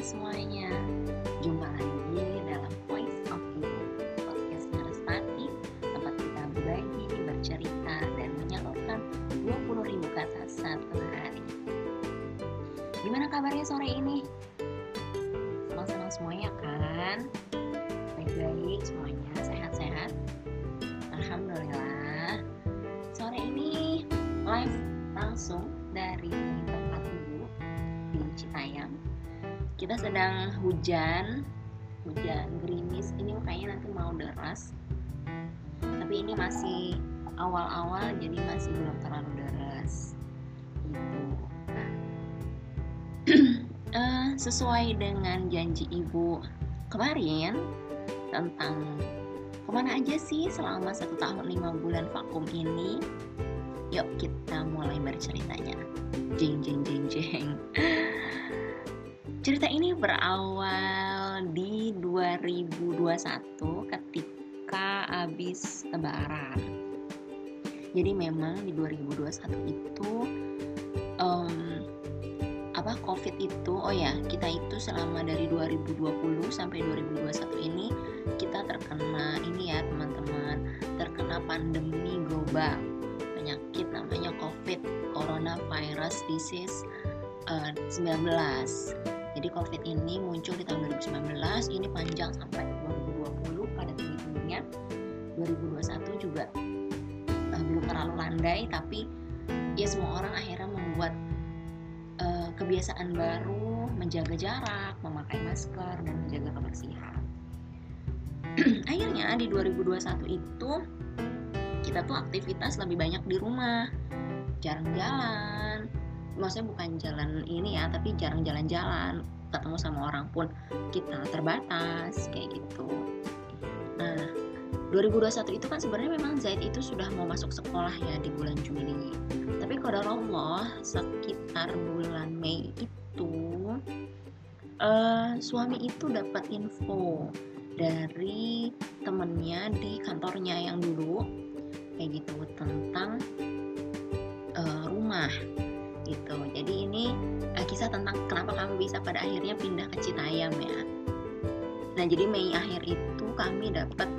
semuanya Jumpa lagi dalam Voice of Ibu Podcastnya Restati Tempat kita berbagi, bercerita, dan menyalurkan 20 ribu kata satu hari Gimana kabarnya sore ini? Senang-senang semuanya kan? Kita sedang hujan hujan gerimis. Ini kayaknya nanti mau deras. Tapi ini masih awal-awal jadi masih belum terlalu deras. Gitu. Uh, sesuai dengan janji ibu kemarin tentang ke mana aja sih selama satu tahun lima bulan vakum ini yuk kita mulai berceritanya. Jeng jeng jeng jeng cerita ini berawal di 2021 ketika habis lebaran jadi memang di 2021 itu um, apa covid itu oh ya kita itu selama dari 2020 sampai 2021 ini kita terkena ini ya teman-teman terkena pandemi global penyakit namanya COVID Coronavirus Disease uh, 19. Jadi COVID ini muncul di tahun 2019, ini panjang sampai 2020 pada tinggi-tingginya. 2021 juga uh, belum terlalu landai, tapi ya semua orang akhirnya membuat uh, kebiasaan baru, menjaga jarak, memakai masker, dan menjaga kebersihan. akhirnya di 2021 itu kita tuh aktivitas lebih banyak di rumah jarang jalan maksudnya bukan jalan ini ya tapi jarang jalan-jalan ketemu sama orang pun kita terbatas kayak gitu. Nah 2021 itu kan sebenarnya memang Zaid itu sudah mau masuk sekolah ya di bulan Juli. Tapi kalau Allah sekitar bulan Mei itu uh, suami itu dapat info dari temennya di kantornya yang dulu kayak gitu tentang uh, rumah gitu. Jadi ini uh, kisah tentang kenapa kami bisa pada akhirnya pindah ke Citayam ya. Nah jadi Mei akhir itu kami dapat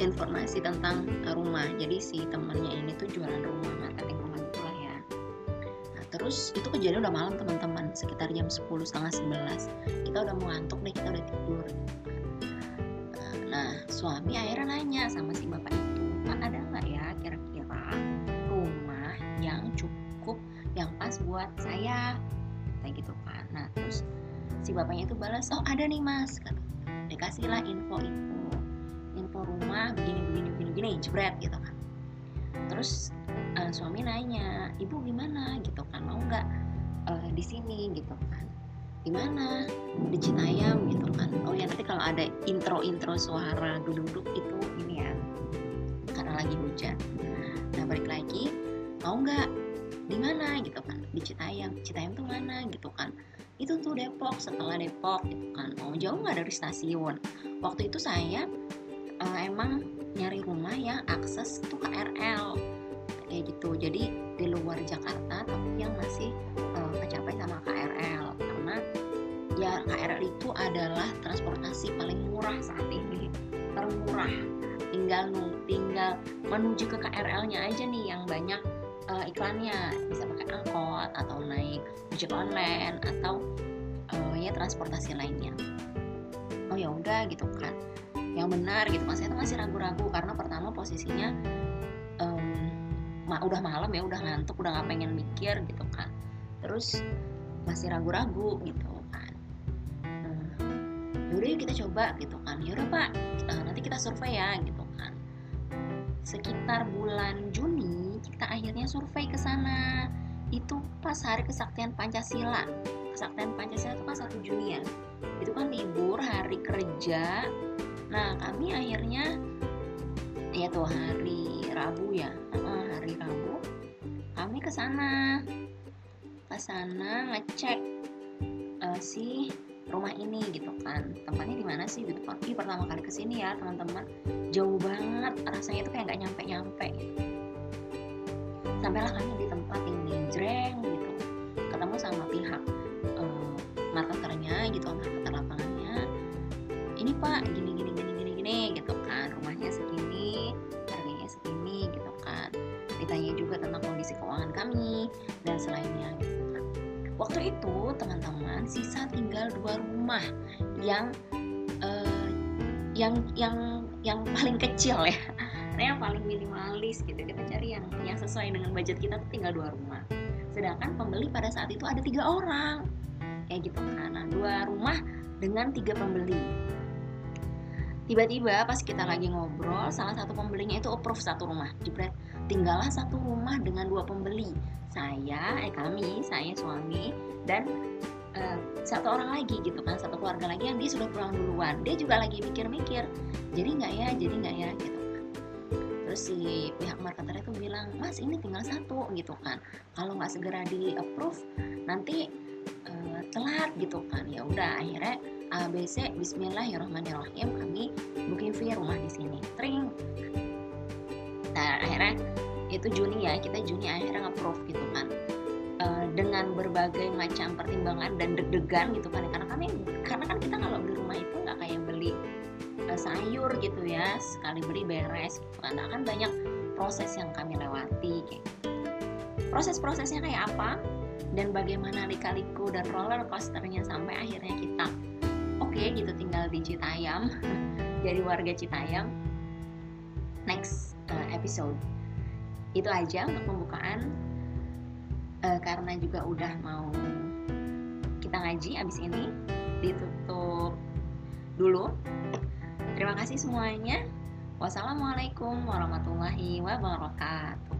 informasi tentang rumah. Jadi si temennya ini tuh jualan rumah marketing rumah lah ya. Nah terus itu kejadian udah malam teman-teman. Sekitar jam 10 setengah 11 kita udah mau ngantuk deh kita udah tidur. Nah suami akhirnya nanya sama si bapak itu kan ada nggak ya kira-kira buat saya. Kayak gitu kan nah terus si bapaknya itu balas oh ada nih mas dikasihlah info itu info rumah begini begini begini begini jebret gitu kan terus uh, suami nanya ibu gimana? Gitu kan mau nggak uh, di sini? Gitu kan di mana di Citayam gitu kan oh ya nanti kalau ada intro intro suara duduk itu ini ya karena lagi hujan. Nah balik lagi mau nggak di mana gitu kan di Citayam Citayam tuh mana gitu kan. Itu tuh Depok setelah Depok gitu kan. Mau oh, jauh nggak dari stasiun. Waktu itu saya uh, emang nyari rumah yang akses tuh KRL kayak gitu. Jadi di luar Jakarta tapi yang masih uh, kecapai sama KRL karena ya KRL itu adalah transportasi paling murah saat ini. Termurah. Tinggal tinggal menuju ke KRL-nya aja nih yang banyak uh, iklannya. Bisa pakai angkot atau naik ojek online atau uh, ya transportasi lainnya. Oh ya udah gitu kan. Yang benar gitu. Mas saya tuh masih ragu-ragu karena pertama posisinya um, ma udah malam ya udah ngantuk udah nggak pengen mikir gitu kan. Terus masih ragu-ragu gitu kan. Hmm, yaudah yuk kita coba gitu kan. Yaudah pak uh, nanti kita survei ya gitu kan. Sekitar bulan Juni kita akhirnya survei ke sana. Itu pas hari kesaktian Pancasila. Kesaktian Pancasila itu kan satu Juni ya. Itu kan libur hari kerja. Nah kami akhirnya ya tuh hari Rabu ya. Hari Rabu. Kami ke sana. Ke sana ngecek uh, si rumah ini gitu kan. Tempatnya di mana sih gitu. Kan pertama kali ke sini ya teman-teman. Jauh banget rasanya itu kayak nggak nyampe nyampe sampailah kami di tempat ini jreng gitu. Ketemu sama pihak uh, marketernya gitu marketer lapangannya. Ini pak gini gini gini gini gini gitu kan. Rumahnya segini harganya segini gitu kan. Ditanya juga tentang kondisi keuangan kami dan selainnya. Gitu kan waktu itu teman-teman sisa tinggal dua rumah yang uh, yang yang yang paling kecil ya yang paling minimalis gitu kita cari yang yang sesuai dengan budget kita tuh tinggal dua rumah. Sedangkan pembeli pada saat itu ada tiga orang. Kayak gitu kan nah, dua rumah dengan tiga pembeli. Tiba-tiba pas kita lagi ngobrol salah satu pembelinya itu approve satu rumah jebret. Tinggallah satu rumah dengan dua pembeli saya eh kami saya suami dan uh, satu orang lagi gitu kan satu keluarga lagi yang dia sudah pulang duluan. Dia juga lagi mikir-mikir jadi nggak ya jadi nggak ya gitu si pihak marketer itu bilang mas ini tinggal satu gitu kan. Kalau nggak segera di approve nanti uh, telat gitu kan. Ya udah akhirnya ABC Bismillahirrahmanirrahim kami booking fee rumah di sini. Tring. Nah akhirnya itu Juni ya kita Juni akhirnya approve gitu kan. Uh, dengan berbagai macam pertimbangan dan deg-degan gitu kan. Karena kami karena kan kita kalau beli rumah itu sayur gitu ya sekali beli beres gitu kan. Akan banyak proses yang kami lewati kayak proses-prosesnya kayak apa dan bagaimana lika-liku dan roller coasternya sampai akhirnya kita oke okay, gitu tinggal di Citayam jadi warga Citayam next uh, episode. Itu aja untuk pembukaan. Uh, karena juga udah mau kita ngaji abis ini ditutup dulu Terima kasih semuanya. Wassalamualaikum warahmatullahi wabarakatuh.